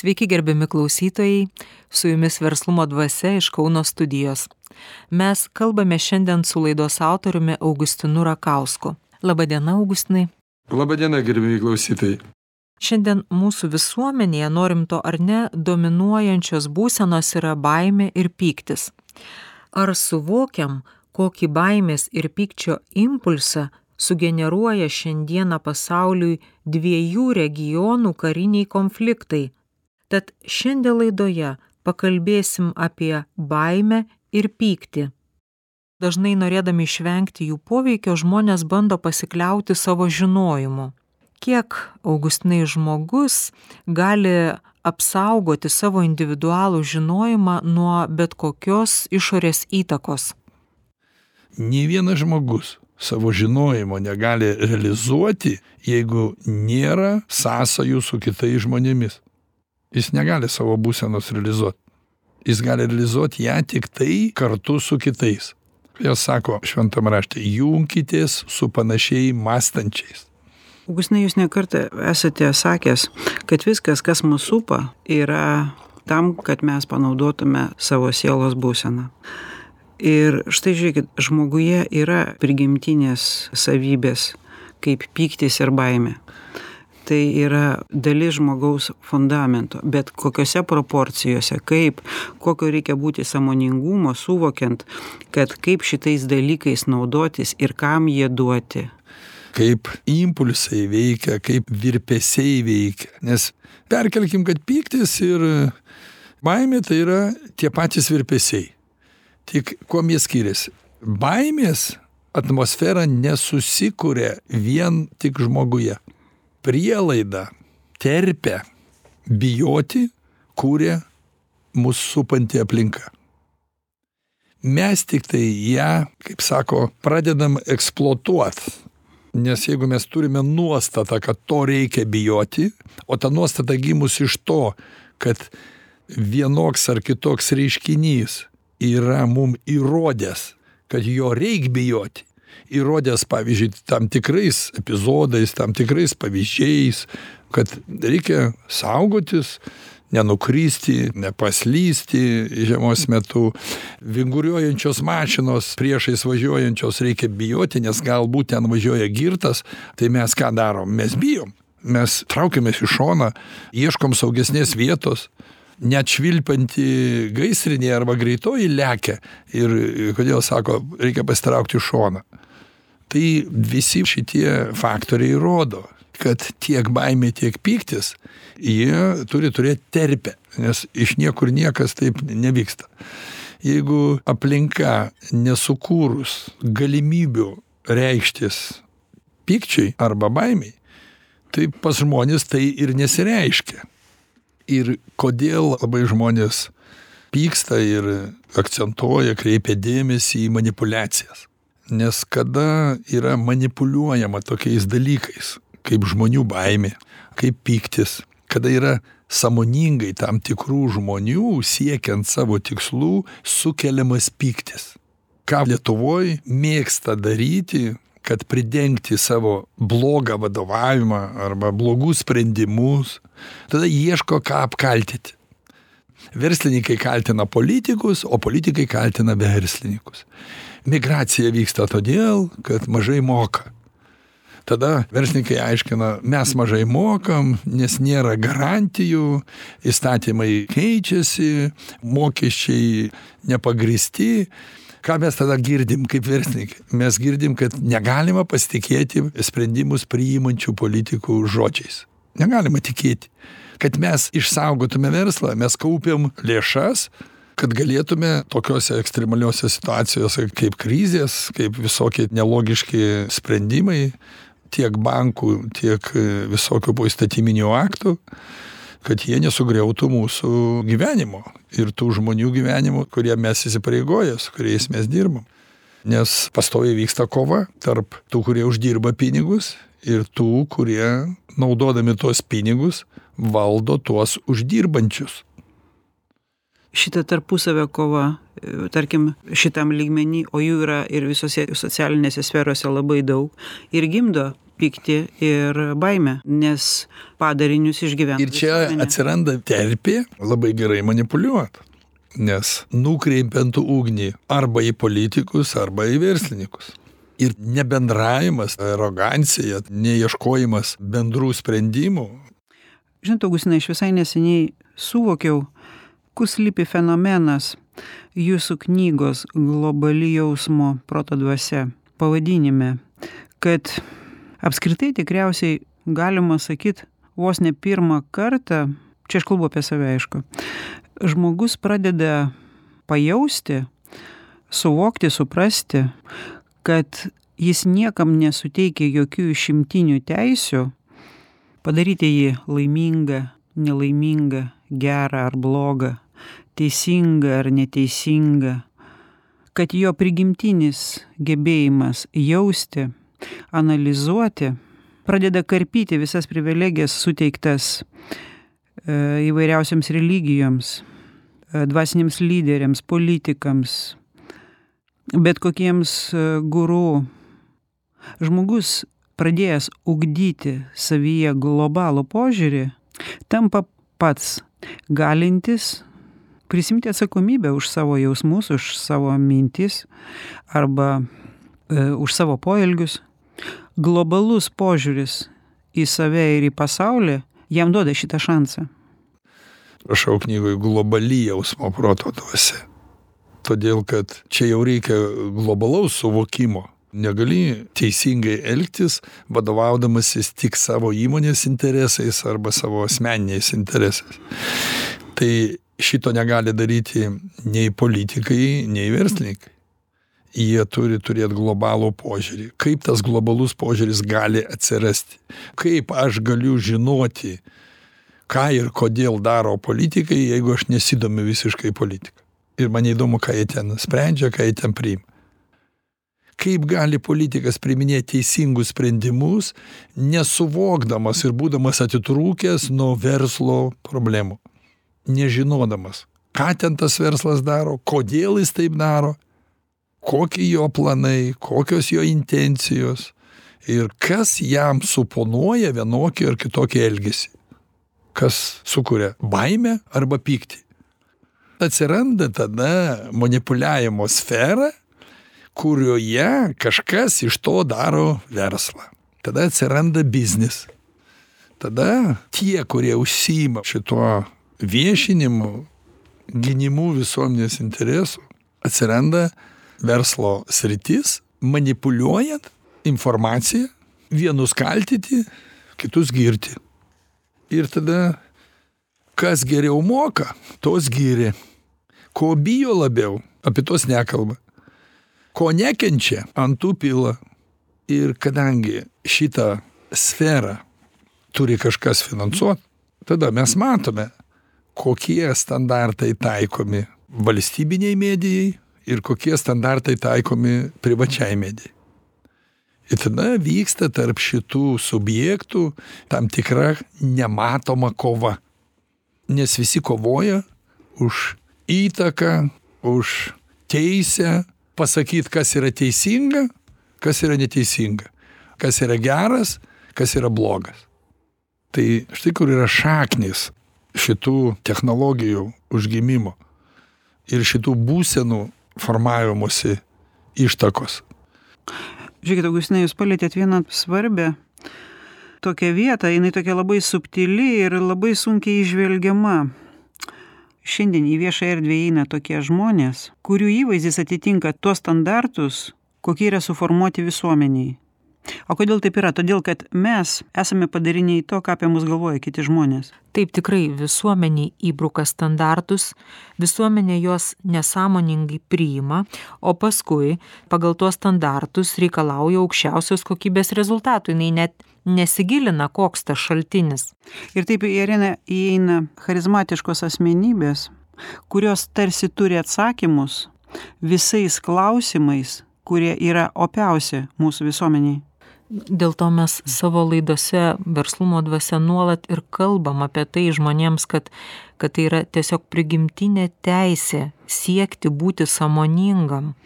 Sveiki gerbiami klausytojai, su jumis verslumo dvasia iš Kauno studijos. Mes kalbame šiandien su laidos autoriumi Augustinu Rakausku. Labadiena, Augustinai. Labadiena, gerbėjai klausytojai. Šiandien mūsų visuomenėje, norim to ar ne, dominuojančios būsenos yra baimė ir pyktis. Ar suvokiam, kokį baimės ir pykčio impulsą sugeneruoja šiandieną pasauliui dviejų regionų kariniai konfliktai tad šiandien laidoje pakalbėsim apie baimę ir pyktį. Dažnai norėdami išvengti jų poveikio žmonės bando pasikliauti savo žinojimu. Kiek augustinai žmogus gali apsaugoti savo individualų žinojimą nuo bet kokios išorės įtakos? Nė vienas žmogus savo žinojimo negali realizuoti, jeigu nėra sąsajų su kitais žmonėmis. Jis negali savo būsenos realizuoti. Jis gali realizuoti ją tik tai kartu su kitais. Jos sako šventam rašte, junkitės su panašiai mąstančiais. Augustinai, jūs nekartą esate sakęs, kad viskas, kas mūsų supa, yra tam, kad mes panaudotume savo sielos būseną. Ir štai žiūrėkit, žmoguje yra prigimtinės savybės, kaip pyktis ir baimė. Tai yra dalis žmogaus fundamento, bet kokiose proporcijose, kaip, kokio reikia būti samoningumo, suvokiant, kad kaip šitais dalykais naudotis ir kam jie duoti. Kaip impulsai veikia, kaip virpesiai veikia. Nes perkelkim, kad pyktis ir baimė tai yra tie patys virpesiai tik kuom jie skiriasi baimės atmosfera nesusikuria vien tik žmoguje prielaida terpia bijoti kuria mus supanti aplinka. Mes tiktai ją kaip sako pradedam eksploatuot. Nes jeigu mes turime nuostatą kad to reikia bijoti o ta nuostata gimus iš to kad vienoks ar kitoks reiškinys yra mum įrodęs kad jo reik bijoti įrodęs pavyzdžiui tam tikrais epizodais tam tikrais pavyzdžiais kad reikia saugotis nenukristi nepaslysti žiemos metu. Vinguriuojančios mašinos priešais važiuojančios reikia bijoti nes galbūt ten važiuoja girtas. Tai mes ką darom? Mes bijom. Mes traukiamės į šoną ieškom saugesnės vietos net švilpianti gaisrinė arba greitoji lekia ir kodėl sako reikia pasitraukti į šoną. Tai visi šitie faktoriai rodo kad tiek baimė tiek pyktis jie turi turėt terpę nes iš niekur niekas taip nevyksta. Jeigu aplinka nesukūrus galimybių reikštis pykčiui arba baimei tai pas žmones tai ir nesireiškia ir kodėl labai žmonės pyksta ir akcentuoja kreipia dėmesį į manipuliacijas nes kada yra manipuliuojama tokiais dalykais kaip žmonių baimė kaip pyktis kada yra sąmoningai tam tikrų žmonių siekiant savo tikslų sukeliamas pyktis. Ką lietuvoj mėgsta daryti kad pridengti savo blogą vadovavimą arba blogus sprendimus tada ieško ką apkaltyti. Verslininkai kaltina politikus o politikai kaltina verslininkus. Migracija vyksta todėl kad mažai moka. Tada verslininkai aiškina mes mažai mokam nes nėra garantijų įstatymai keičiasi mokesčiai nepagrįsti ką mes tada girdim kaip verslininkai? Mes girdim kad negalima pasitikėti sprendimus priimančių politikų žodžiais. Negalima tikėti. Kad mes išsaugotume verslą mes kaupiam lėšas kad galėtume tokiose ekstremaliose situacijose kaip krizės kaip visokie nelogiški sprendimai tiek bankų tiek visokių poįstatyminių aktų kad jie nesugriautų mūsų gyvenimo ir tų žmonių gyvenimų kuriem mes įsipareigoję su kuriais mes dirbam. Nes pastoviai vyksta kova tarp tų kurie uždirba pinigus ir tų kurie naudodami tuos pinigus valdo tuos uždirbančius šita tarpusavio kova tarkim šitam lygmeny o jų yra ir visose socialinėse sferose labai daug ir gimdo pyktį ir baimę nes padarinius išgyvena Ir čia visuomenė. atsiranda terpė labai gerai manipuliuoti. Nes nukreipiant ugnį arba į politikus, arba į verslininkus. Ir nebendravimas, arogancija, neieškojimas bendrų sprendimų. žinot augustinai aš visai neseniai suvokiau kur slypi fenomenas jūsų knygos globali jausmo proto dvasia. Pavadinime kad apskritai tikriausiai galima sakyt vos ne pirmą kartą čia aš kalbu apie save aišku žmogus pradeda pajausti suvokti suprasti kad jis niekam nesuteikia jokių išimtinių teisių padaryti jį laimingą nelaimingą gerą ar blogą teisingą ar neteisingą kad jo prigimtinis gebėjimas jausti analizuoti pradeda karpyti visas privilegijas suteiktas e, įvairiausiams religijoms e, dvasiniams lyderiams politikams bet kokiems e, guru. Žmogus pradėjęs ugdyti savyje globalų požiūrį tampa pats galintis prisiimti atsakomybę už savo jausmus už savo mintis arba e, už savo poelgius globalus požiūris į save ir į pasaulį jam duoda šitą šansą Rašau knygoje globali jausmo proto dvasia. Todėl, kad čia jau reikia globalaus suvokimo. Negali teisingai elgtis, vadovaudamasis tik savo įmonės interesais arba savo asmeniniais interesais. Tai šito negali daryti nei politikai, nei verslininkai. Jie turi turėti globalų požiūrį. Kaip tas globalus požiūris gali atsirasti? Kaip aš galiu žinoti, ką ir kodėl daro politikai, jeigu aš nesidomiu visiškai politika. Ir man įdomu, ką jie ten sprendžia, ką jie ten priima. Kaip gali politikas priminėti teisingus sprendimus, nesuvokdamas ir būdamas atitrūkęs nuo verslo problemų, nežinodamas, ką ten tas verslas daro, kodėl jis taip daro, kokie jo planai, kokios jo intencijos ir kas jam suponuoja vienokį ar kitokį elgesį kas sukuria baimę arba pyktį. Atsiranda tada manipuliavimo sfera, kurioje kažkas iš to daro verslą. Tada atsiranda biznis. Tada tie, kurie užsima šituo viešinimu, gynimu visuomenės interesų, atsiranda verslo sritis, manipuliuojant informaciją, vienus kaltyti, kitus girti. Ir tada, kas geriau moka, tos gyri. Ko bijo labiau, apie tos nekalba. Ko nekenčia, ant tų pila. Ir kadangi šitą sferą turi kažkas finansuoti, tada mes matome, kokie standartai taikomi valstybiniai medijai ir kokie standartai taikomi privačiai medijai. Ir tada vyksta tarp šitų subjektų tam tikra nematoma kova. Nes visi kovoja už įtaką, už teisę pasakyti, kas yra teisinga, kas yra neteisinga, kas yra geras, kas yra blogas. Tai štai kur yra šaknis šitų technologijų užgimimo ir šitų būsenų formavimosi ištakos. Žiūrėkit, Augustinai, jūs palėtėt vieną svarbę tokią vietą, jinai tokia labai subtili ir labai sunkiai išvelgiama. Šiandien į viešą erdvę eina tokie žmonės, kurių įvaizdis atitinka tuos standartus, kokie yra suformuoti visuomeniai. O kodėl taip yra? Todėl, kad mes esame padariniai to, ką apie mus galvoja kiti žmonės. Taip tikrai visuomeniai įbruka standartus, visuomenė juos nesąmoningai priima, o paskui pagal tuos standartus reikalauja aukščiausios kokybės rezultatų. Jis net nesigilina, koks tas šaltinis. Ir taip į areną įeina charizmatiškos asmenybės, kurios tarsi turi atsakymus visais klausimais, kurie yra opiausi mūsų visuomeniai. Dėl to mes savo laidose verslumo dvasia nuolat ir kalbam apie tai žmonėms, kad, kad tai yra tiesiog prigimtinė teisė siekti būti samoningam.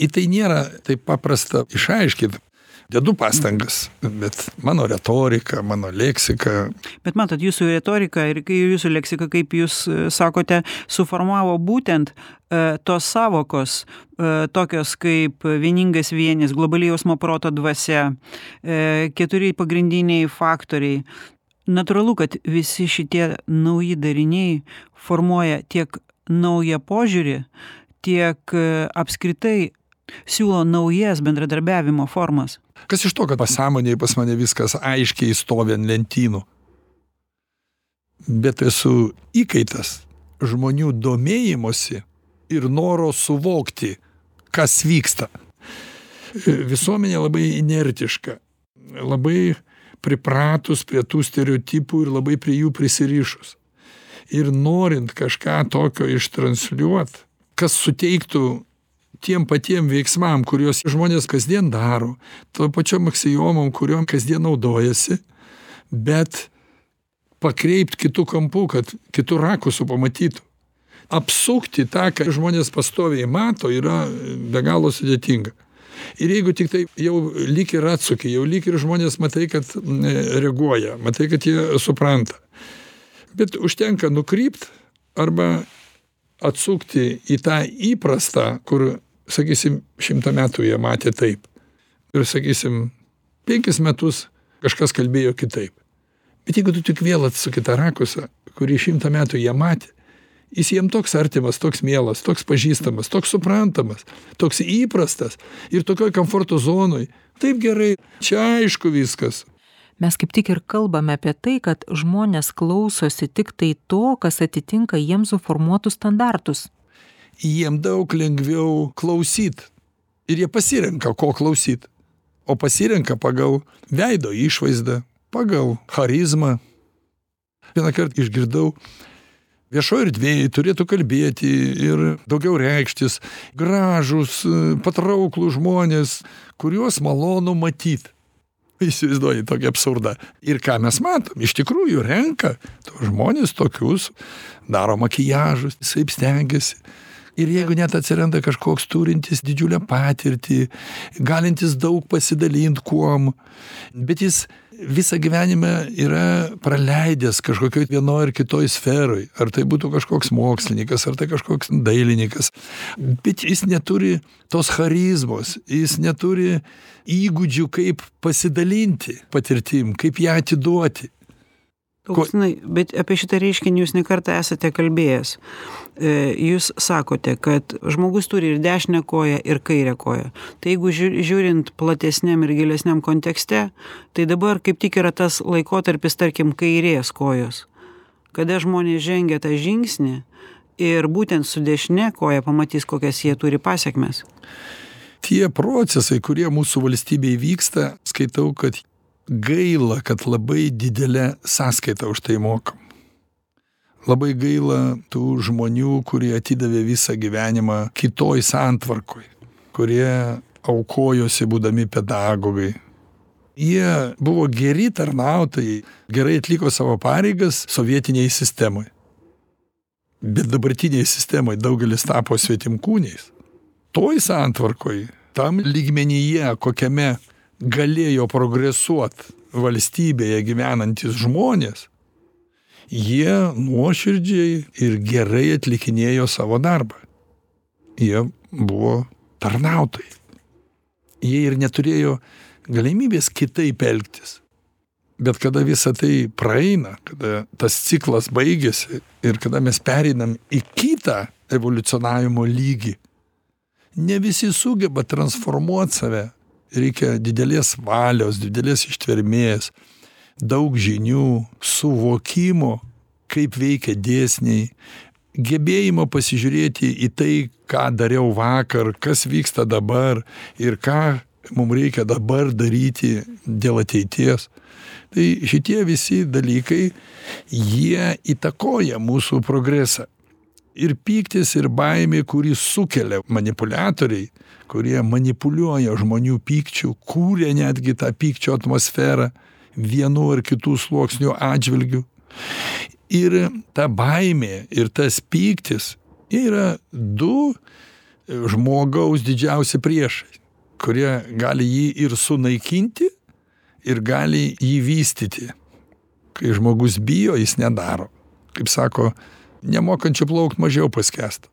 Į tai nėra taip paprasta išaiškinti. Dedu pastangas bet mano retorika mano leksika. Bet matot jūsų retorika ir jūsų leksika kaip jūs e, sakote suformavo būtent e, tos sąvokos e, tokios kaip vieningas vienis globali jausmo proto dvasia keturi pagrindiniai faktoriai. Natūralu kad visi šitie nauji dariniai formuoja tiek naują požiūrį tiek apskritai siūlo naujas bendradarbiavimo formas. Kas iš to kad pasąmonėj pas mane viskas aiškiai stovi ant lentynų? Bet esu įkaitas žmonių domėjimosi ir noro suvokti kas vyksta. Visuomenė labai inertiška labai pripratus prie tų stereotipų ir labai prie jų prisirišus. Ir norint kažką tokio ištransliuot kas suteiktų tiem patiem veiksmam kuriuos žmonės kasdien daro tom pačiom aksiomom kuriom kasdien naudojasi bet pakreipt kitu kampu kad kitu rakusu pamatytų. Apsukti tą ką žmonės pastoviai mato yra be galo sudėtinga. Ir jeigu tiktai jau lyg ir atsuki jau lyg ir žmonės matai kad reaguoja matai kad jie supranta. Bet užtenka nukrypt arba atsukti į tą įprastą kur sakysim šimtą metų jie matė taip. Ir sakysim penkis metus kažkas kalbėjo kitaip. Bet jeigu tu tik vėl atsuki tą rakusą kurį šimtą metų jie matė jis jiem toks artimas toks mielas toks pažįstamas toks suprantamas toks įprastas ir tokioj komforto zonoj taip gerai čia aišku viskas mes kaip tik ir kalbame apie tai kad žmonės klausosi tiktai to kas atitinka jiems suformuotus standartus. Jiem daug lengviau klausyt. Ir jie pasirenka ko klausyt. O pasirenka pagal veido išvaizdą pagal charizmą. Vienąkart išgirdau viešoj erdvėj turėtų kalbėti ir daugiau reikštis. Gražūs patrauklūs žmonės kuriuos malonu matyt įsivaizduoji tokį absurdą ir ką mes matom? Iš tikrųjų renka tuos žmones tokius daro makiažus visaip stengiasi. Ir jeigu net atsiranda kažkoks turintis didžiulę patirtį galintis daug pasidalint kuom bet jis visą gyvenimą yra praleidęs kažkokioj vienoj ar kitoj sferoj. Ar tai būtų kažkoks mokslininkas ar tai kažkoks dailininkas. Bet jis neturi tos charizmos jis neturi įgūdžių kaip pasidalinti patirtim kaip ją atiduoti augustinai bet apie šitą reiškinį jūs ne kartą esate kalbėjęs. E, jūs sakote kad žmogus turi ir dešinę koją ir kairę koją. Tai jeigu žiūrint platesniam ir gilesniam kontekste tai dabar kaip tik yra tas laikotarpis tarkim kairės kojos. Kada žmonės žengia tą žingsnį ir būtent su dešine koja pamatys kokias jie turi pasekmes. Tie procesai kurie mūsų valstybėj vyksta skaitau kad gaila kad labai didelę sąskaitą už tai mokam. Labai gaila tų žmonių kurie atidavė visą gyvenimą kitoj santvarkoj kurie aukojosi būdami pedagogai. Jie buvo geri tarnautojai gerai atliko savo pareigas sovietinėj sistemoj bet dabartinėj sistemoj daugelis tapo svetimkūniais. Toj santvarkoj tam lygmenyje kokiame galėjo progresuot valstybėje gyvenantys žmonės jie nuoširdžiai ir gerai atlikinėjo savo darbą. Jie buvo tarnautojai. Jie ir neturėjo galimybės kitaip elgtis. Bet kada visa tai praeina kada tas ciklas baigiasi ir kada mes pereinam į kitą evoliucionavimo lygį ne visi sugeba transformuot save reikia didelės valios didelės ištvermės daug žinių suvokimo kaip veikia dėsniai gebėjimo pasižiūrėti į tai ką dariau vakar kas vyksta dabar ir ką mum reikia dabar daryti dėl ateities. Tai šitie visi dalykai jie įtakoja mūsų progresą ir pyktis ir baimė kurį sukelia manipuliatoriai kurie manipuliuoja žmonių pykčiu kūrė netgi tą pykčio atmosferą vienų ar kitų sluoksnių atžvilgiu ir ta baimė ir tas pyktis yra du žmogaus didžiausi priešai kurie gali jį ir sunaikinti, ir gali jį vystyti. Kai žmogus bijo, jis nedaro. Kaip sako, nemokančių plaukti mažiau paskęsta.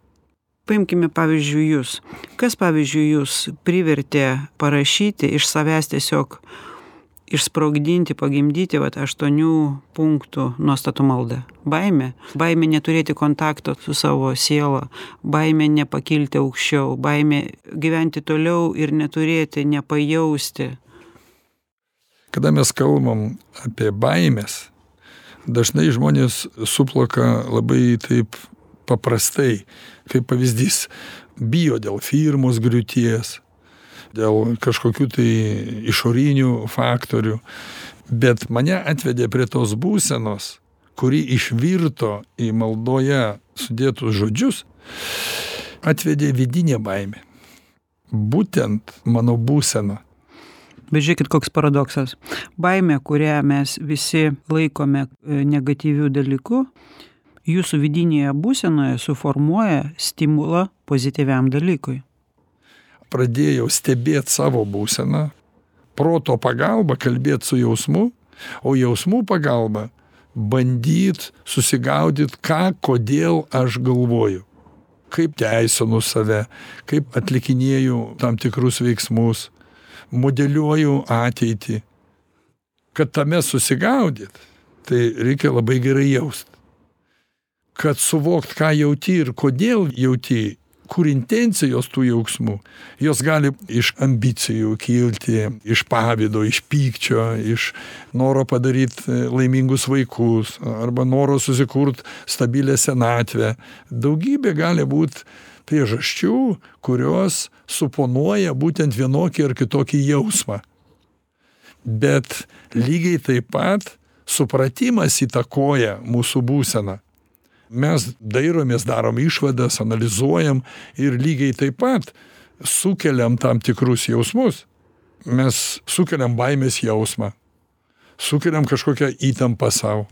Paimkime pavyzdžiui jūs. Kas pavyzdžiui jūs privertė parašyti iš savęs tiesiog išsprogdinti, pagimdyti vat, aštuonių punktų nuostatų maldą. Baimė. Baimė neturėti kontakto su savo siela, baimė nepakilti aukščiau, baimė gyventi toliau ir neturėti, nepajausti. Kada mes kalbam apie baimės, dažnai žmonės suplaka labai taip paprastai, kaip pavyzdys, bijo dėl firmos griūties, dėl kažkokių tai išorinių faktorių. Bet mane atvedė prie tos būsenos, kuri išvirto į maldoje sudėtus žodžius, atvedė vidinė baimė. Būtent mano būsena. Bet žiūrėkit, koks paradoksas. Baimė, kurią mes visi laikome e, negatyvių dalykų, jūsų vidinėje būsenoje suformuoja stimulą pozityviam dalykui pradėjau stebėt savo būseną, proto pagalba kalbėt su jausmu, o jausmų pagalba bandyt susigaudyt, ką, kodėl aš galvoju. Kaip teisinu save, kaip atlikinėju tam tikrus veiksmus, modeliuoju ateitį. Kad tame susigaudyt, tai reikia labai gerai jaust. Kad suvokt, ką jauti ir kodėl jauti, kur intencijos tų jausmų jos gali iš ambicijų kilti iš pavydo iš pykčio iš noro padaryt laimingus vaikus arba noro susikurt stabilią senatvę daugybė gali būt priežasčių kurios suponuoja būtent vienokį ar kitokį jausmą. Bet lygiai taip pat supratimas įtakoja mūsų būseną. Mes dairomės darom išvadas analizuojam ir lygiai taip pat sukeliam tam tikrus jausmus. Mes sukeliam baimės jausmą sukeliam kažkokią įtampą sau.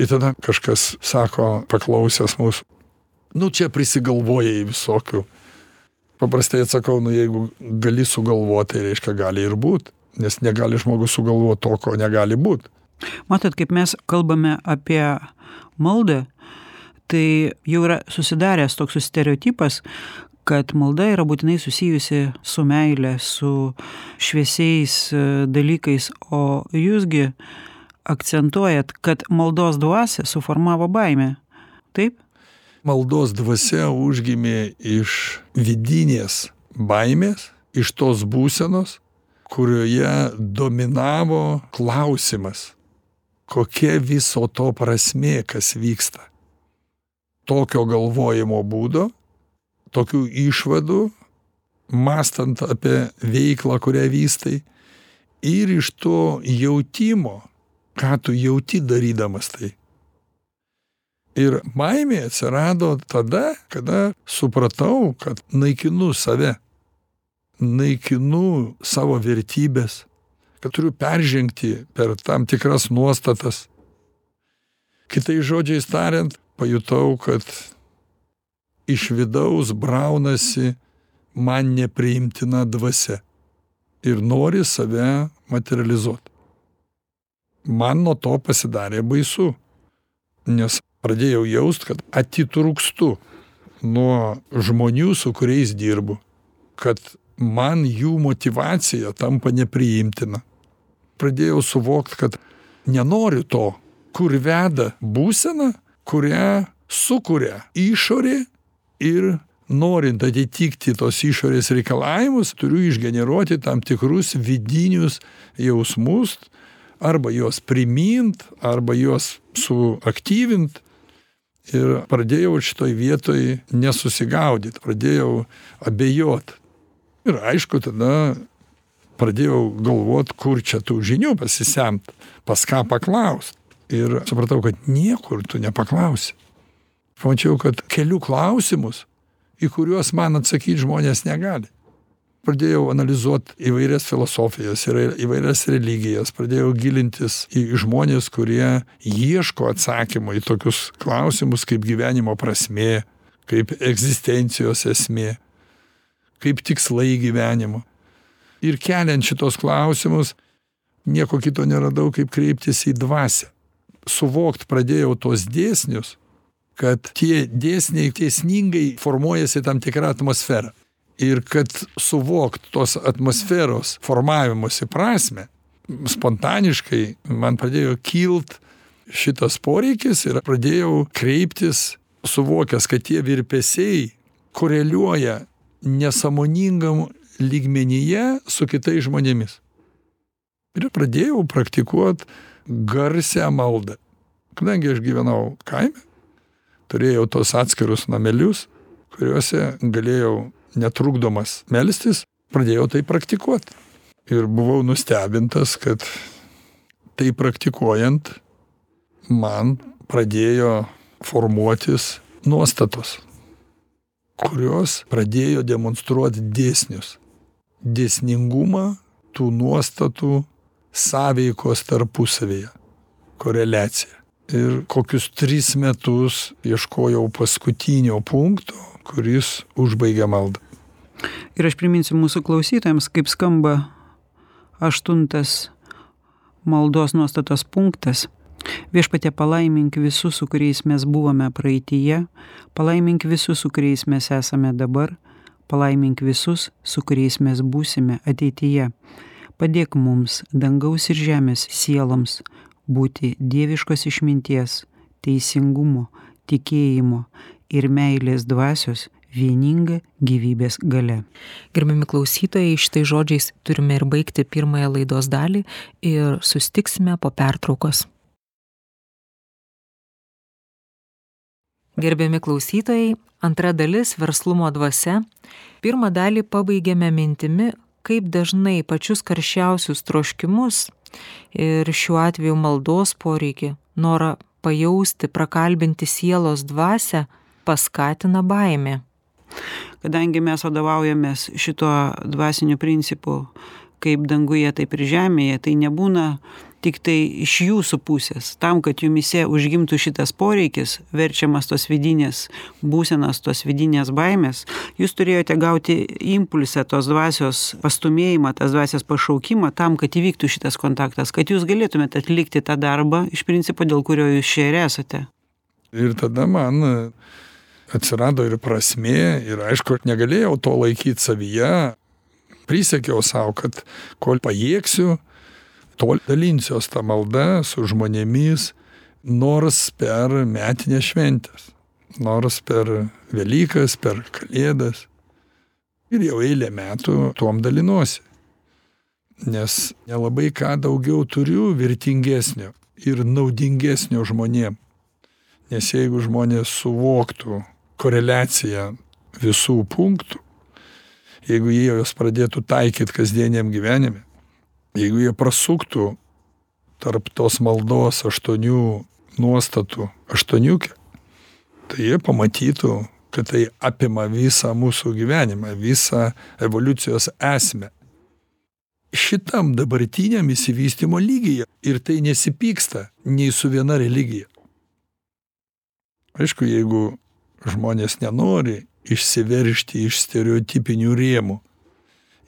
Ir tada kažkas sako paklausęs mūsų nu čia prisigalvojai visokių paprastai atsakau nu jeigu gali sugalvot tai reiškia gali ir būt nes negali žmogus sugalvot to ko negali būt. Matot kaip mes kalbame apie maldą tai jau yra susidaręs toks stereotipas kad malda yra būtinai susijusi su meile su šviesiais e, dalykais o jūs gi akcentuojat kad maldos dvasią suformavo baimė taip maldos dvasia užgimė iš vidinės baimės iš tos būsenos kurioje dominavo klausimas kokia viso to prasmė kas vyksta tokio galvojimo būdo, tokių išvadų, mastant apie veiklą, kurią vystai, ir iš to jautimo, ką tu jauti darydamas tai. Ir baimė atsirado tada, kada supratau, kad naikinu save, naikinu savo vertybės, kad turiu peržengti per tam tikras nuostatas. Kitai žodžiais tariant, pajutau kad iš vidaus braunasi man nepriimtina dvasia ir nori save materializuot man nuo to pasidarė baisu nes pradėjau jaust kad atitrūkstu nuo žmonių su kuriais dirbu kad man jų motyvacija tampa nepriimtina. Pradėjau suvokt kad nenoriu to kur veda būsena kurią sukuria išorė ir norint atitikti tos išorės reikalavimus turiu išgeneruoti tam tikrus vidinius jausmus arba juos primint arba juos suaktyvint ir pradėjau šitoj vietoj nesusigaudyt pradėjau abejot. Ir aišku tada pradėjau galvot kur čia tų žinių pasisemt pas ką paklaust. Ir supratau kad niekur tu nepaklausi. Pamačiau kad keliu klausimus į kuriuos man atsakyt žmonės negali pradėjau analizuot įvairias filosofijas ir įvairias religijas pradėjau gilintis į žmones kurie ieško atsakymo į tokius klausimus kaip gyvenimo prasmė kaip egzistencijos esmė kaip tikslai gyvenimo. Ir keliant šituos klausimus nieko kito neradau kaip kreiptis į dvasią. Suvokt pradėjau tuos dėsnius kad tie dėsniai dėsningai formuojasi tam tikra atmosfera ir kad suvokt tos atmosferos formavimosi prasmę spontaniškai man pradėjo kilt šitas poreikis ir pradėjau kreiptis suvokęs kad tie virpesiai koreliuoja nesąmoningam lygmenyje su kitais žmonėmis. Ir pradėjau praktikuot garsią maldą. Kadangi aš gyvenau kaime turėjau tuos atskirus namelius kuriuose galėjau netrukdomas melstis pradėjau tai praktikuot. Ir buvau nustebintas kad tai praktikuojant man pradėjo formuotis nuostatos kurios pradėjo demonstruot dėsnius. Dėsningumą tų nuostatų sąveikos tarpusavyje koreliaciją. Ir kokius tris metus ieškojau paskutinio punkto kuris užbaigia maldą. Ir aš priminsiu mūsų klausytojams kaip skamba aštuntas maldos nuostatos punktas. Viešpatie palaimink visus su kuriais mes buvome praeityje palaimink visus su kuriais mes esame dabar palaimink visus su kuriais mes būsime ateityje. Padėk mums dangaus ir žemės sieloms būti dieviškos išminties teisingumo tikėjimo ir meilės dvasios vieninga gyvybės galia. Gerbiami klausytojai, šitai žodžiais turime ir baigti pirmąją laidos dalį ir sustiksime po pertraukos. Gerbiami klausytojai, antra dalis verslumo dvasia. Pirmą dalį pabaigėme mintimi, kaip dažnai pačius karščiausius troškimus ir šiuo atveju maldos poreikį, norą pajausti, prakalbinti sielos dvasę paskatina baimė. Kadangi mes vadovaujamės šituo dvasiniu principu, kaip danguje, taip ir žemėje, tai nebūna tiktai iš jūsų pusės tam kad jumyse užgimtų šitas poreikis verčiamas tos vidinės būsenos tos vidinės baimės jūs turėjote gauti impulsą tos dvasios pastūmėjimą tos dvasios pašaukimą tam kad įvyktų šitas kontaktas kad jūs galėtumėt atlikti tą darbą iš principo dėl kurio jūs čia ir esate ir tada man atsirado ir prasmė ir aišku negalėjau to laikyt savyje. Prisiekiau sau kad kol pajėgsiu tol dalinsiuos ta malda su žmonėmis nors per metines šventes nors per velykas per kalėdas. Ir jau eilę metų tuom dalinuosi nes nelabai ką daugiau turiu vertingesnio ir naudingesnio žmonėm. Nes jeigu žmonės suvoktų koreliaciją visų punktų. Jeigu jie juos pradėtų taikyt kasdieniam gyvenime jeigu jie prasuktų tarp tos maldos aštuonių nuostatų aštuoniukę tai jie pamatytų kad tai apima visą mūsų gyvenimą visą evoliucijos esmę. Šitam dabartiniam išsivystymo lygyje ir tai nesipyksta nei su viena religija. Aišku jeigu žmonės nenori išsiveržti iš stereotipinių rėmų.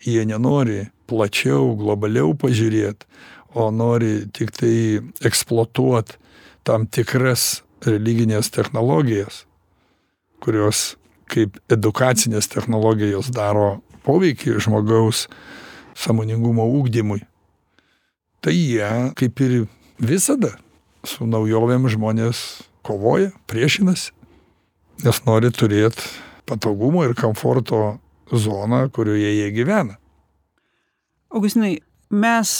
Jie nenori plačiau globaliau pažiūrėt o nori tiktai eksploatuot tam tikras religines technologijas kurios kaip edukacinės technologijos daro poveikį žmogaus sąmoningumo ugdymui. Tai jie kaip ir visada su naujovėm žmonės kovoja priešinasi nes nori turėt patogumo ir komforto zoną kurioje jie gyvena. Augustinai mes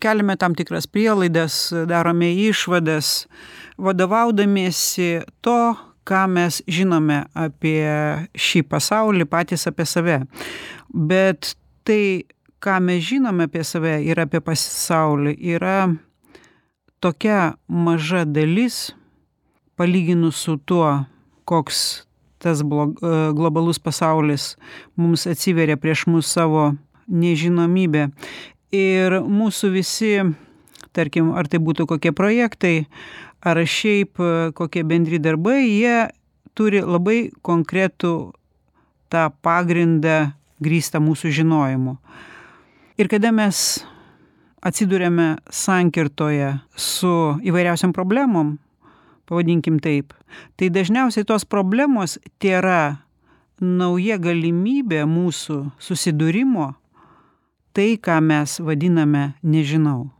keliame tam tikras prielaidas darome išvadas vadovaudamiesi to ką mes žinome apie šį pasaulį patys apie save. Bet tai ką mes žinome apie save ir apie pasaulį yra tokia maža dalis palyginus su tuo koks tas blog globalus pasaulis mums atsiveria prieš mus savo nežinomybe ir mūsų visi tarkim ar tai būtų kokie projektai ar šiaip kokie bendri darbai jie turi labai konkretų tą pagrindą grįstą mūsų žinojimu. Ir kada mes atsiduriame sankirtoje su įvairiausiom problemom pavadinkim taip. Tai dažniausiai tos problemos tėra nauja galimybė mūsų susidūrimo tai ką mes vadiname nežinau.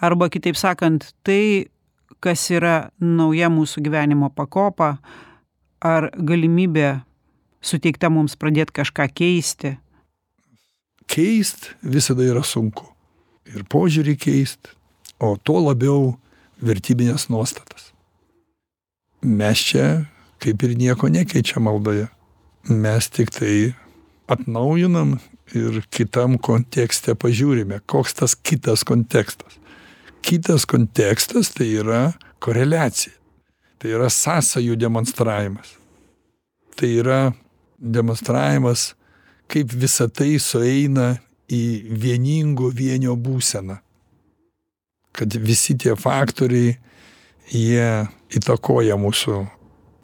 Arba kitaip sakant tai kas yra nauja mūsų gyvenimo pakopa ar galimybė suteikta mums pradėt kažką keisti. Keist visada yra sunku. Ir požiūrį keist o tuo labiau vertybines nuostatas mes čia kaip ir nieko nekeičiam maldoje. Mes tiktai atnaujinam ir kitam kontekste pažiūrime koks tas kitas kontekstas. Kitas kontekstas tai yra koreliacija. Tai yra sąsajų demonstravimas. Tai yra demonstravimas kaip visa tai sueina į vieningo vienio būseną. Kad visi tie faktoriai jie įtakoja mūsų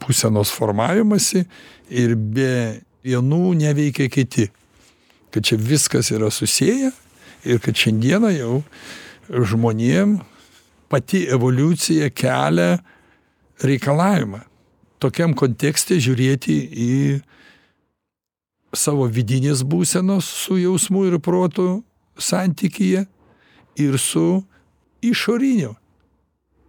būsenos formavimąsi ir be vienų neveikia kiti. Kad čia viskas yra susieję ir kad šiandieną jau žmonėm pati evoliucija kelia reikalavimą tokiam kontekste žiūrėti į savo vidinės būsenos su jausmu ir protu santykyje ir su išoriniu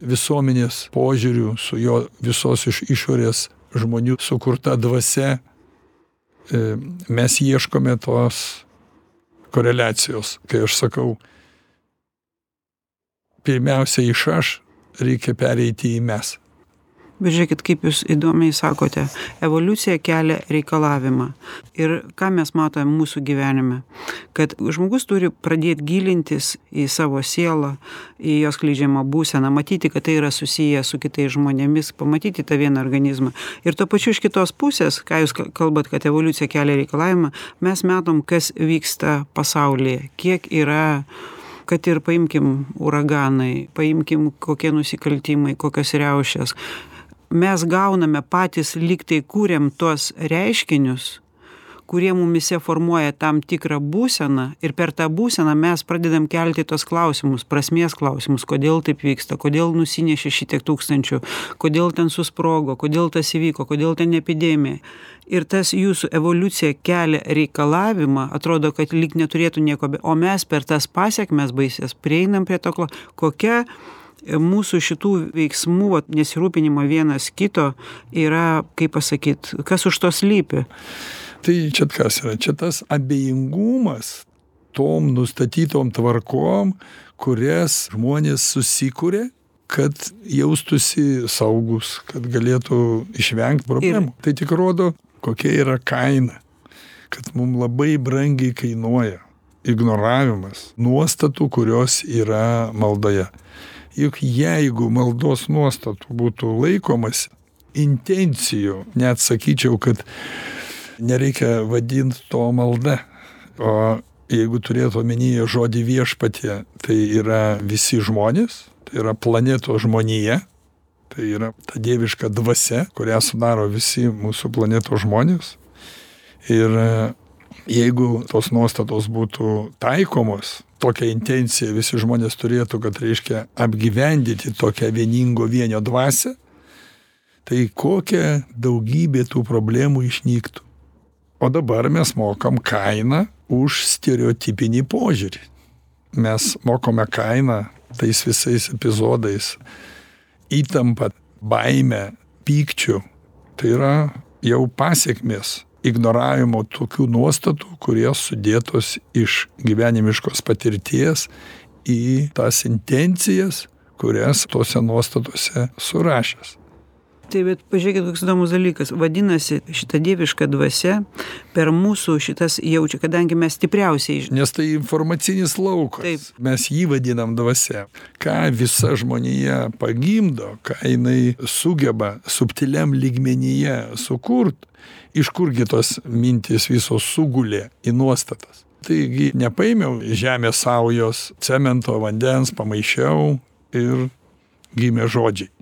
visuomenės požiūriu su jo visos iš išorės žmonių sukurta dvasia e, mes ieškome tos koreliacijos. Kai aš sakau pirmiausia iš aš reikia pereiti į mes bet žiūrėkit kaip jūs įdomiai sakote evoliucija kelia reikalavimą. Ir ką mes matom mūsų gyvenime? Kad žmogus turi pradėt gilintis į savo sielą į jo skleidžiamą būseną matyti kad tai yra susiję su kitais žmonėmis pamatyti tą vieną organizmą. Ir tuo pačiu iš kitos pusės ką jūs kalbat kad evoliucija kelia reikalavimą mes matom kas vyksta pasaulyje. Kiek yra kad ir paimkim uraganai paimkim kokie nusikaltimai kokios riaušės mes gauname patys lyg tai kuriam tuos reiškinius kurie mumyse formuoja tam tikrą būseną ir per tą būseną mes pradedam kelti tuos klausimus prasmės klausimus kodėl taip vyksta kodėl nusinešė šitiek tūkstančių kodėl ten susprogo kodėl tas įvyko kodėl ten epidemija. Ir tas jūsų evoliucija kelia reikalavimą atrodo kad lyg neturėtų nieko o mes per tas pasekmes baisias prieinam prie to kokia mūsų šitų veiksmų vat nesirūpinimo vienas kito yra kaip pasakyt kas už to slypi. Tai čia kas yra? Čia tas abejingumas tom nustatytom tvarkom kurias žmonės susikuria kad jaustųsi saugūs kad galėtų išvengt problemų. Tai tik rodo kokia yra kaina kad mum labai brangiai kainuoja ignoravimas nuostatų kurios yra maldoje juk jeigu maldos nuostatų būtų laikomasi intencijų net sakyčiau kad nereikia vadint to malda. O jeigu turėt omenyje žodį viešpatie tai yra visi žmonės tai yra planetos žmonija tai yra ta dieviška dvasia kurią sudaro visi mūsų planetos žmonės. Ir jeigu tos nuostatos būtų taikomos tokia intencija visi žmonės turėtų kad reiškia apgyvendyti tokią vieningo vienio dvasią tai kokia daugybė tų problemų išnyktų. O dabar mes mokam kainą už stereotipinį požiūrį. Mes mokame kainą tais visais epizodais. Įtampa baime pykčiu tai yra jau pasekmės ignoravimo tokių nuostatų kurios sudėtos iš gyvenimiškos patirties į tas intencijas kurias tose nuostatose surašęs tai bet pažiūrėkit koks įdomus dalykas. Vadinasi šita dieviška dvasia per mūsų šitas jaučia kadangi mes stipriausiai nes tai informacinis laukas. Taip. mes jį vadinam dvasia. Ką visa žmonija pagimdo ką jinai sugeba subtiliam lygmenyje sukurt iš kurgi tos mintys visos sugulė į nuostatas. Taigi nepaėmiau žemės saujos cemento vandens pamaišiau ir gimė žodžiai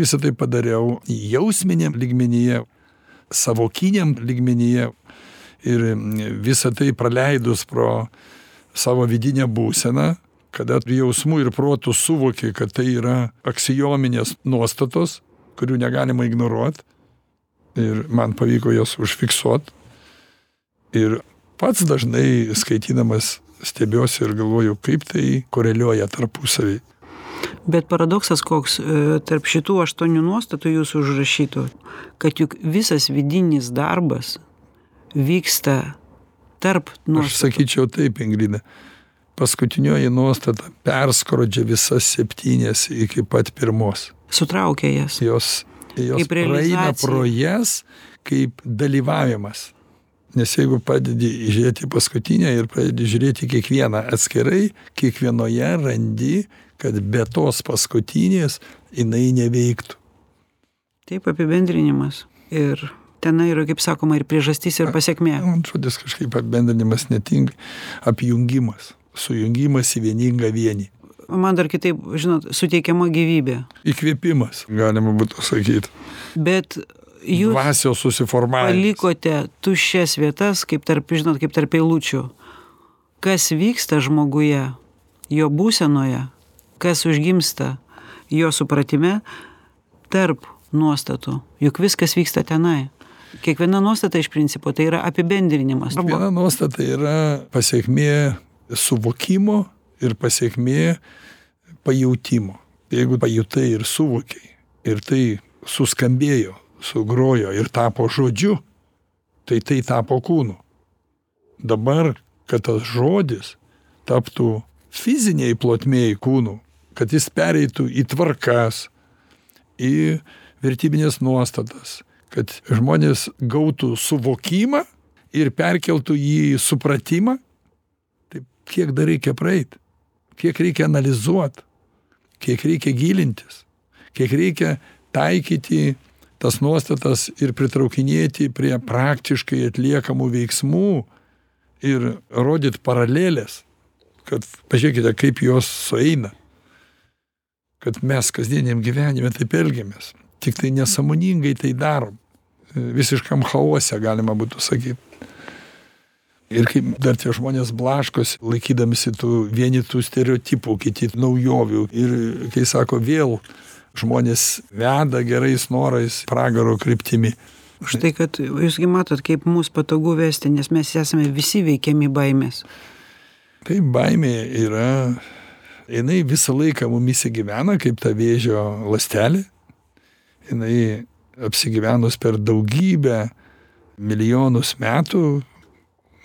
visa tai padariau jausminiam lygmenyje savokiniam lygmenyje ir visa tai praleidus pro savo vidinę būseną, kada jausmų ir protų suvoki, kad tai yra aksiominės nuostatos, kurių negalima ignoruoti. Ir man pavyko jas užfiksuoti. Ir pats dažnai skaitydamas stebiuosi ir galvoju, kaip tai koreliuoja tarpusavį. Bet paradoksas koks e, tarp šitų aštuonių nuostatų jūsų užrašytų, kad juk visas vidinis darbas vyksta tarp Aš nuostatų. sakyčiau taip, Ingrida. Paskutinioji nuostata perskrodžia visas septynės iki pat pirmos. Sutraukia jas. Jos, jos praeina pro jas kaip dalyvavimas. Nes jeigu pradedi žiūrėti paskutinę ir pradedi žiūrėti kiekvieną atskirai, kiekvienoje randi, kad be tos paskutinės jinai neveiktų. Taip apibendrinimas. Ir ten yra, kaip sakoma, ir priežastis, ir pasiekmė. Man žodis kažkaip apibendrinimas netinka. Apjungimas. Sujungimas į vieningą vienį. Man dar kitaip, žinot, suteikiama gyvybė. Įkvėpimas, galima būtų sakyti. Bet jūs Dvasios susiformavimas. palikote tuščias vietas, kaip tarp, žinot, kaip tarp eilučių. Kas vyksta žmoguje, jo būsenoje, kas užgimsta jo supratime tarp nuostatų. Juk viskas vyksta tenai. Kiekviena nuostata iš principo tai yra apibendrinimas. Viena nuostata yra pasiekmė suvokimo ir pasiekmė pajautimo. Jeigu pajutai ir suvokiai, ir tai suskambėjo, sugrojo ir tapo žodžiu, tai tai tapo kūnu. Dabar, kad tas žodis taptų fiziniai plotmėjai kūnų, kad jis pereitų į tvarkas, į vertybinės nuostatas, kad žmonės gautų suvokimą ir perkeltų jį į supratimą, tai kiek dar reikia praeit, kiek reikia analizuoti, kiek reikia gilintis, kiek reikia taikyti tas nuostatas ir pritraukinėti prie praktiškai atliekamų veiksmų ir rodyt paralelės, kad pažiūrėkite, kaip jos sueina, kad mes kasdieniam gyvenime taip elgiamės, tik tai nesąmoningai tai darom, visiškam chaose galima būtų sakyti. Ir kaip dar tie žmonės blaškosi, laikydamisi tų vieni tų stereotipų, kiti naujovių. Ir kai sako, vėl žmonės veda gerais norais pragaro kryptimi. Štai, kad jūsgi matot, kaip mūsų patogu vesti, nes mes esame visi veikiami baimės. Tai baimė yra, jinai visą laiką mumise gyvena, kaip ta vėžio lastelė. Jinai apsigyvenus per daugybę milijonus metų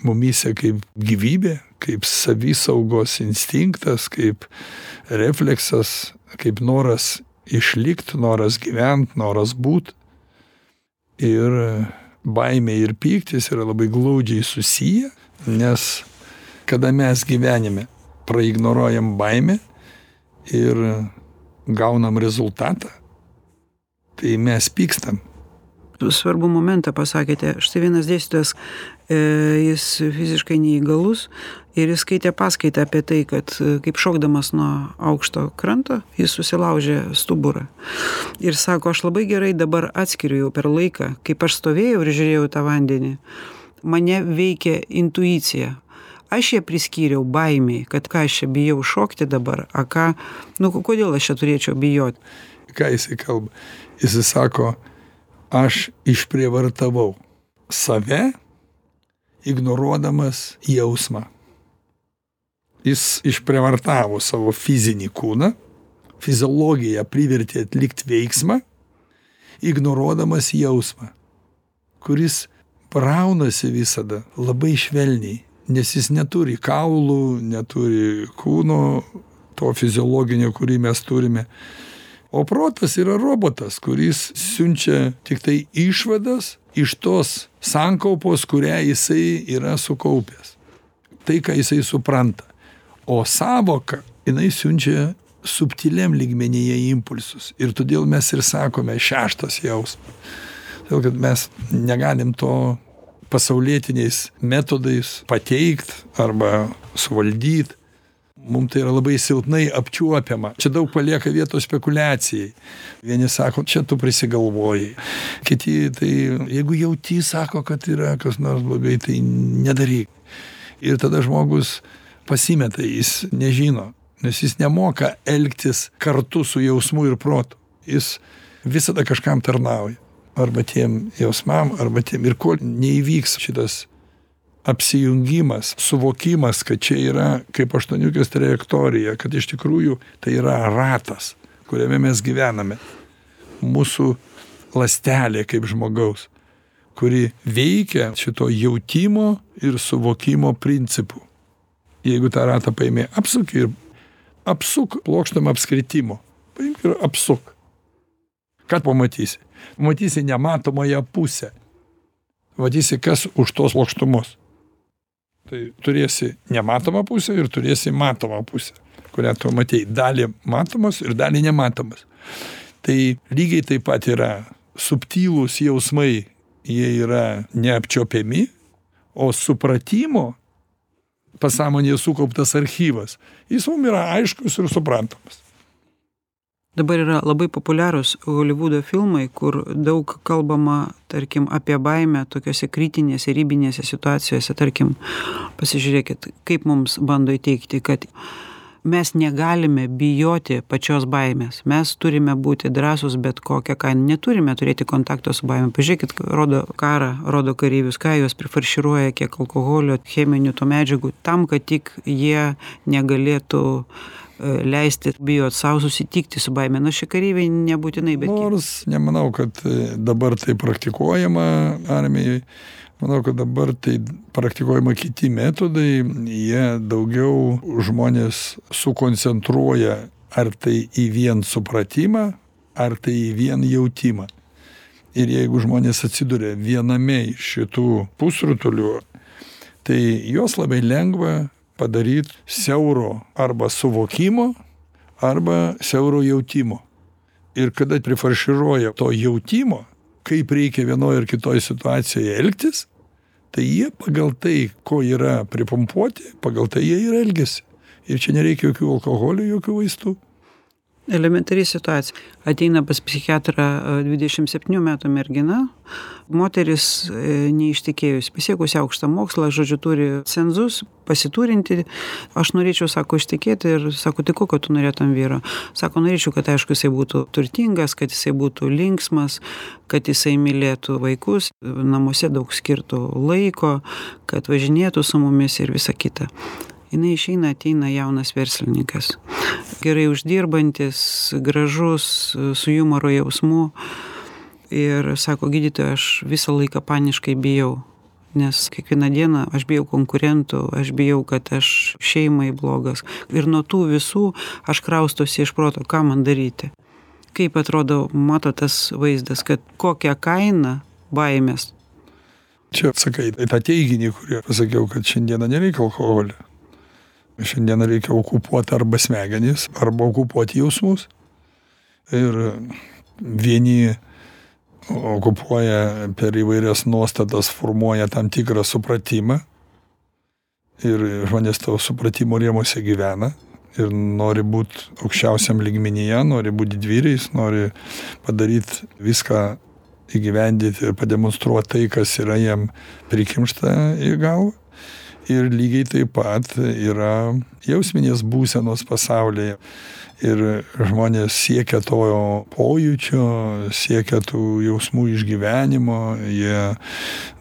mumise kaip gyvybė, kaip savisaugos instinktas, kaip refleksas, kaip noras išlikti, noras gyventi, noras būti. Ir baimė ir pyktis yra labai glaudžiai susiję, nes kada mes gyvenime praignoruojam baimę ir gaunam rezultatą, tai mes pykstam. Svarbu momentą pasakėte. Štai vienas dėstytojas, e, jis fiziškai neįgalus ir jis skaitė paskaitą apie tai, kad e, kaip šokdamas nuo aukšto kranto, jis susilaužė stuburą. Ir sako, aš labai gerai dabar atskiriu jau per laiką, kaip aš stovėjau ir žiūrėjau tą vandenį, mane veikia intuicija. Aš ją priskyriau baimiai, kad ką aš čia bijau šokti dabar, a ką, nu kodėl aš čia turėčiau bijoti. Ką jisai kalba? Jisai sako, aš išprievartavau save, ignoruodamas jausmą. Jis išprievartavo savo fizinį kūną, fiziologiją privertė atlikti veiksmą, ignoruodamas jausmą, kuris braunasi visada labai švelniai, nes jis neturi kaulų, neturi kūno, to fiziologinio, kurį mes turime. O protas yra robotas, kuris siunčia tik tai išvadas iš tos sankaupos, kurią jisai yra sukaupęs. Tai, ką jisai supranta. O savoka, jinai siunčia subtiliam lygmenyje impulsus. Ir todėl mes ir sakome šeštas jausmas. Todėl, kad mes negalim to pasaulietiniais metodais pateikt arba suvaldyti. Mum tai yra labai silpnai apčiuopiama. Čia daug palieka vietos spekuliacijai. Vieni sako čia tu prisigalvojai kiti tai jeigu jauti sako kad yra kas nors blogai tai nedaryk. Ir tada žmogus pasimeta, jis nežino, nes jis nemoka elgtis kartu su jausmu ir protu. Jis visada kažkam tarnauja. Arba tiem jausmam, arba tiem. Ir kol neįvyks šitas apsijungimas, suvokimas, kad čia yra kaip aštuoniukės trajektorija, kad iš tikrųjų tai yra ratas, kuriame mes gyvename. Mūsų lastelė kaip žmogaus, kuri veikia šito jautimo ir suvokimo principu. Jeigu tą ratą paėmė, apsuk ir apsuk plokštam apskritimo. Paimk ir apsuk. Ką pamatysi? Matysi nematomąją pusę. Matysi, kas už tos plokštumos. Tai turėsi nematomą pusę ir turėsi matomą pusę, kurią tu matei. Dalį matomos ir dalį nematomas. Tai lygiai taip pat yra subtilūs jausmai, jie yra neapčiopiami, o supratimo pasąmonėje sukauptas archyvas, jis mums yra aiškus ir suprantamas. Dabar yra labai populiarūs Hollywoodo filmai, kur daug kalbama, tarkim, apie baimę tokiuose kritinėse, rybinėse situacijose. Tarkim, pasižiūrėkit, kaip mums bando įteikti, kad mes negalime bijoti pačios baimės. Mes turime būti drąsūs bet kokią kainą. Neturime turėti kontakto su baime. Pažiūrėkit, rodo karą, rodo kareivius, ką juos prifarširuoja, kiek alkoholio, cheminių tų medžiagų, tam, kad tik jie negalėtų leisti bijot sau susitikti su baime. Na, šie kareiviai nebūtinai, bet... Nors nemanau, kad dabar tai praktikuojama armijai. Manau, kad dabar tai praktikuojama kiti metodai, jie daugiau žmonės sukoncentruoja ar tai į vien supratimą, ar tai į vien jautimą. Ir jeigu žmonės atsiduria viename iš šitų pusrutulių, tai juos labai lengva padaryt siauro arba suvokimo, arba siauro jautimo. Ir kada prifarširuoja to jautimo, kaip reikia vienoje ar kitoje situacijoje elgtis, tai jie pagal tai, ko yra pripumpuoti, pagal tai jie ir elgesi. Ir čia nereikia jokių alkoholio, jokių vaistų. Elementari situacija. Ateina pas psichiatrą 27 metų mergina, moteris neištikėjus, pasiekusi aukštą mokslą, žodžiu, turi cenzus, pasiturinti. Aš norėčiau, sako, ištikėti ir sako, tai kokio tu norėtum vyro? Sako, norėčiau, kad aišku, jisai būtų turtingas, kad jisai būtų linksmas, kad jisai mylėtų vaikus, namuose daug skirtų laiko, kad važinėtų su mumis ir visa kita jinai išeina ateina jaunas verslininkas. Gerai uždirbantis gražus su jumoro jausmu. Ir sako gydytoja aš visą laiką paniškai bijau nes kiekvieną dieną aš bijau konkurentų aš bijau kad aš šeimai blogas. Ir nuo tų visų aš kraustausi iš proto ką man daryti. Kaip atrodo matot tas vaizdas kad kokia kaina baimės? Čia sakai tą teiginį kurį pasakiau kad šiandieną nereikia alkoholio Šiandien reikia okupuoti arba smegenys, arba okupuoti jausmus. Ir vieni okupuoja per įvairias nuostatas, formuoja tam tikrą supratimą. Ir žmonės tavo supratimo rėmose gyvena ir nori būti aukščiausiam lygmenyje, nori būti didvyriais, nori padaryti viską įgyvendyti ir pademonstruoti tai, kas yra jam prikimšta į galvą ir lygiai taip pat yra jausminės būsenos pasaulyje. Ir žmonės siekia to pojūčio, siekia tų jausmų išgyvenimo, jie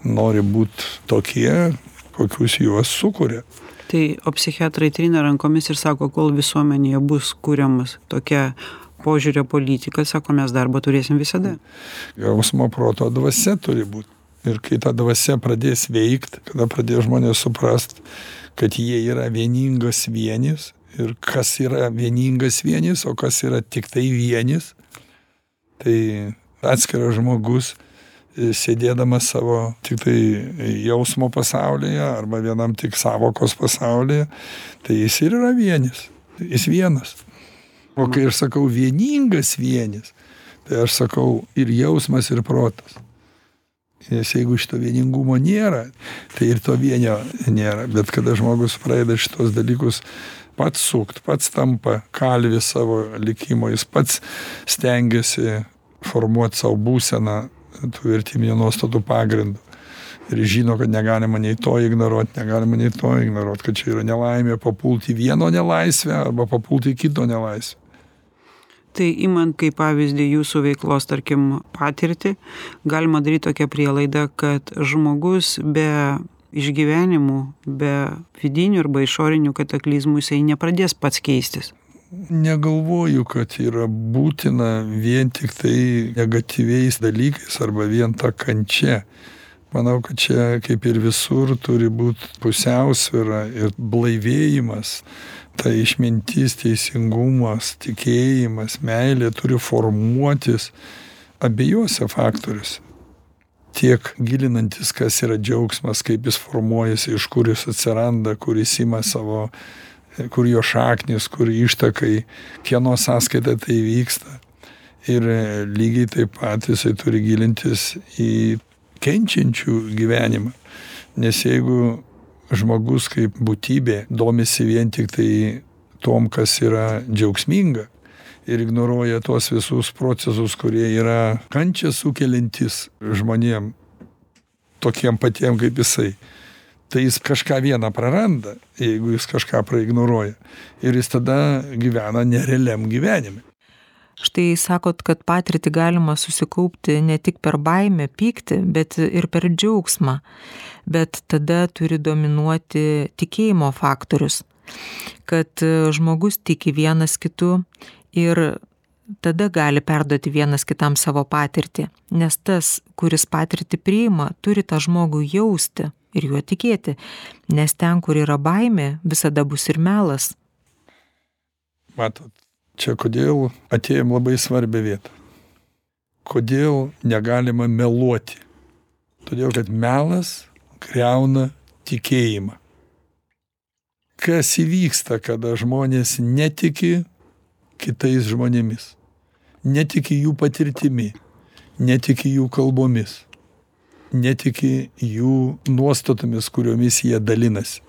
nori būti tokie, kokius juos sukuria. Tai o psichiatrai trina rankomis ir sako, kol visuomenėje bus kuriamas tokia požiūrio politika, sako, mes darbą turėsim visada. Jausmo proto dvasia turi būti ir kai ta dvasia pradės veikt kada pradės žmonės suprast kad jie yra vieningas vienis. Ir kas yra vieningas vienis o kas yra tiktai vienis tai atskiras žmogus sėdėdamas savo tiktai jausmo pasaulyje arba vienam tik sąvokos pasaulyje tai jis ir yra vienis. Jis vienas. O kai aš sakau vieningas vienis tai aš sakau ir jausmas ir protas nes jeigu šito vieningumo nėra tai ir to vienio nėra. Bet kada žmogus pradeda šituos dalykus pats sukt pats tampa kalvis savo likimo jis pats stengiasi formuot sau būseną tų vertybinių nuostatų pagrindu. Ir žino kad negalima nei to ignoruot negalima nei to ignoruot kad čia yra nelaimė papult į vieno nelaisvę arba papult į kito nelaisvę tai imant kaip pavyzdį jūsų veiklos tarkim patirtį galima daryt tokią prielaidą kad žmogus be išgyvenimų be vidinių arba išorinių kataklizmų jisai nepradės pats keistis. Negalvoju kad yra būtina vien tiktai negatyviais dalykais arba vien ta kančia. Manau kad čia kaip ir visur turi būt pusiausvyra ir blaivėjimas ta išmintis teisingumas tikėjimas meilė turi formuotis abiejuose faktoriuose. Tiek gilinantis kas yra džiaugsmas kaip jis formuojasi iš kur jis atsiranda kur jis ima savo kur jo šaknys kur ištakai kieno sąskaita tai vyksta. Ir lygiai taip pat jisai turi gilintis į kenčiančių gyvenimą. Nes jeigu žmogus kaip būtybė domisi vien tiktai tuom kas yra džiaugsminga ir ignoruoja tuos visus procesus kurie yra kančią sukeliantys žmonėm tokiem patiem kaip jisai. Tai jis kažką vieną praranda jeigu jis kažką praignoruoja. Ir jis tada gyvena nerealiam gyvenime štai sakot kad patirtį galima susikaupti ne tik per baimę pyktį bet ir per džiaugsmą. Bet tada turi dominuoti tikėjimo faktorius. Kad žmogus tiki vienas kitu ir tada gali perduoti vienas kitam savo patirtį. Nes tas kuris patirtį priima turi tą žmogų jausti ir juo tikėti. Nes ten kur yra baimė visada bus ir melas. Matot čia kodėl atėjom labai svarbią vietą? Kodėl negalima meluoti? Todėl kad melas griauna tikėjimą. Kas įvyksta kada žmonės netiki kitais žmonėmis? Netiki jų patirtimi? Netiki jų kalbomis? Netiki jų nuostatomis kuriomis jie dalinasi?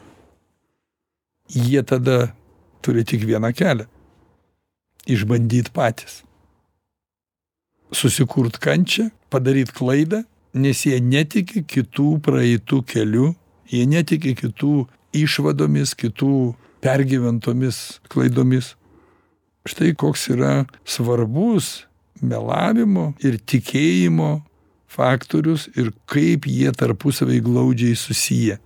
Jie tada turi tik vieną kelią išbandyt patys. Susikurt kančią padaryt klaidą nes jie netiki kitų praeitu keliu jie netiki kitų išvadomis kitų pergyventomis klaidomis. Štai koks yra svarbus melavimo ir tikėjimo faktorius ir kaip jie tarpusavy glaudžiai susiję.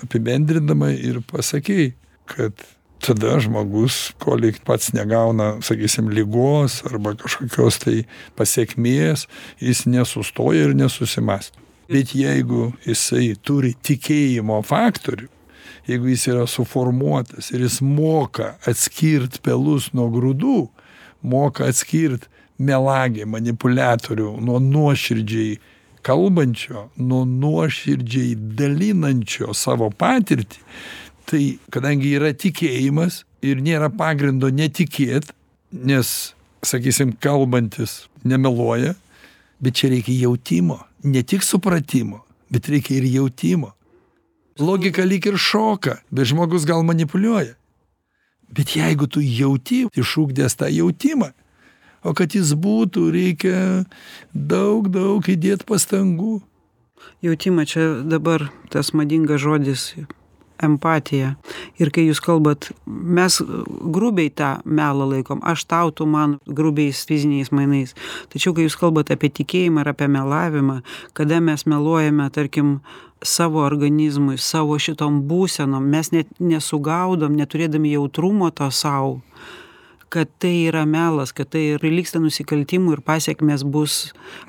Apibendrindama ir pasakei kad tada žmogus kol pats negauna sakysim ligos arba kažkokios tai pasekmės jis nesustoja ir nesusimąsto. Bet jeigu jisai turi tikėjimo faktorių jeigu jis yra suformuotas ir jis moka atskirt pelus nuo grūdų moka atskirt melagį manipuliatorių nuo nuoširdžiai kalbančio nuo nuoširdžiai dalinančio savo patirtį tai kadangi yra tikėjimas ir nėra pagrindo netikėt nes sakysim kalbantis nemeluoja bet čia reikia jautimo. Ne tik supratimo bet reikia ir jautimo. Logika lyg ir šoka bet žmogus gal manipuliuoja. Bet jeigu tu jauti išugdęs tą jautimą o kad jis būtų reikia daug daug įdėt pastangų. Jautimą čia dabar tas madingas žodis empatija ir kai jūs kalbat mes grubiai tą melą laikom. Aš tau tu man grubiais fiziniais mainais. Tačiau kai jūs kalbat apie tikėjimą ir apie melavimą kada mes meluojame tarkim savo organizmui savo šitom būsenom mes net nesugaudom neturėdami jautrumo to sau kad tai yra melas kad tai prilygsta nusikaltimui ir pasekmės bus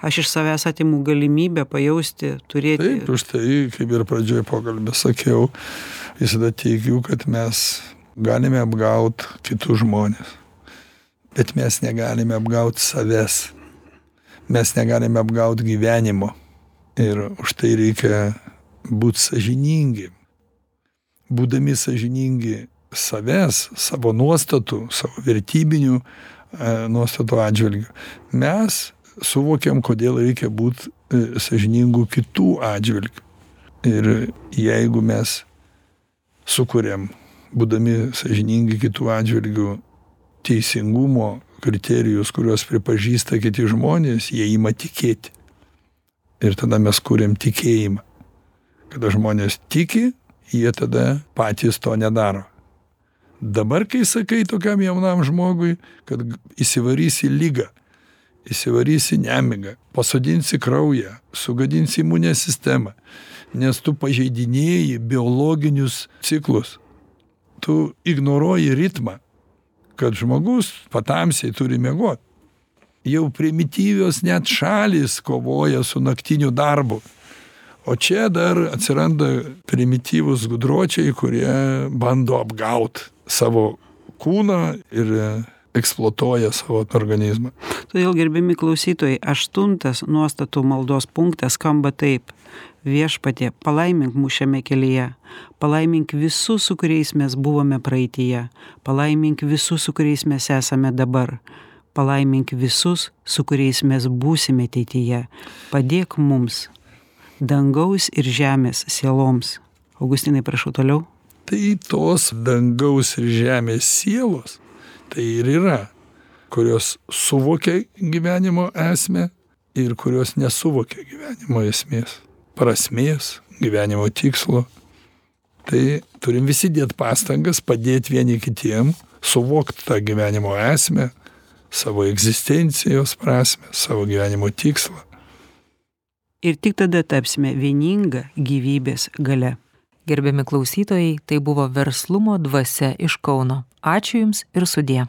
aš iš savęs atimu galimybę pajausti turėti taip už tai kaip ir pradžioj pokalbio sakiau visada teigiu kad mes galime apgaut kitus žmones bet mes negalime apgaut savęs. Mes negalime apgaut gyvenimo. Ir už tai reikia būt sąžiningi būdami sąžiningi savęs savo nuostatų savo vertybinių e, nuostatų atžvilgiu mes suvokiam kodėl reikia būt e, sąžiningu kitų atžvilgiu ir jeigu mes sukuriam būdami sąžiningi kitų atžvilgiu teisingumo kriterijus kuriuos pripažįsta kiti žmonės jie ima tikėti Ir tada mes kūrėm tikėjimą. Kada žmonės tiki, jie tada patys to nedaro. Dabar, kai sakai tokiam jaunam žmogui, kad įsivarysi lygą, įsivarysi nemigą, pasodinsi kraują, sugadinsi imunę sistemą, nes tu pažeidinėji biologinius ciklus, tu ignoruoji ritmą, kad žmogus patamsiai turi miegot. Jau primityvios net šalis kovoja su naktiniu darbu. O čia dar atsiranda primityvūs gudročiai, kurie bando apgaut savo kūną ir eksploatuoja savo organizmą. Todėl, gerbiami klausytojai, aštuntas nuostatų maldos punktas skamba taip. Viešpatie, palaimink mūsų šiame kelyje, palaimink visus, su kuriais mes buvome praeitie, palaimink visus, su kuriais mes esame dabar, palaimink visus, su kuriais mes būsime ateityje, padėk mums, dangaus ir žemės sieloms. Augustinai, prašau toliau. Tai tos dangaus ir žemės sielos, tai ir yra, kurios suvokia gyvenimo esmę ir kurios nesuvokia gyvenimo esmės prasmės, gyvenimo tikslo. Tai turim visi dėti pastangas, padėti vieni kitiem, suvokti tą gyvenimo esmę, savo egzistencijos prasme, savo gyvenimo tikslą. Ir tik tada tapsime vieninga gyvybės gale. Gerbiami klausytojai, tai buvo verslumo dvasia iš Kauno. Ačiū Jums ir sudė.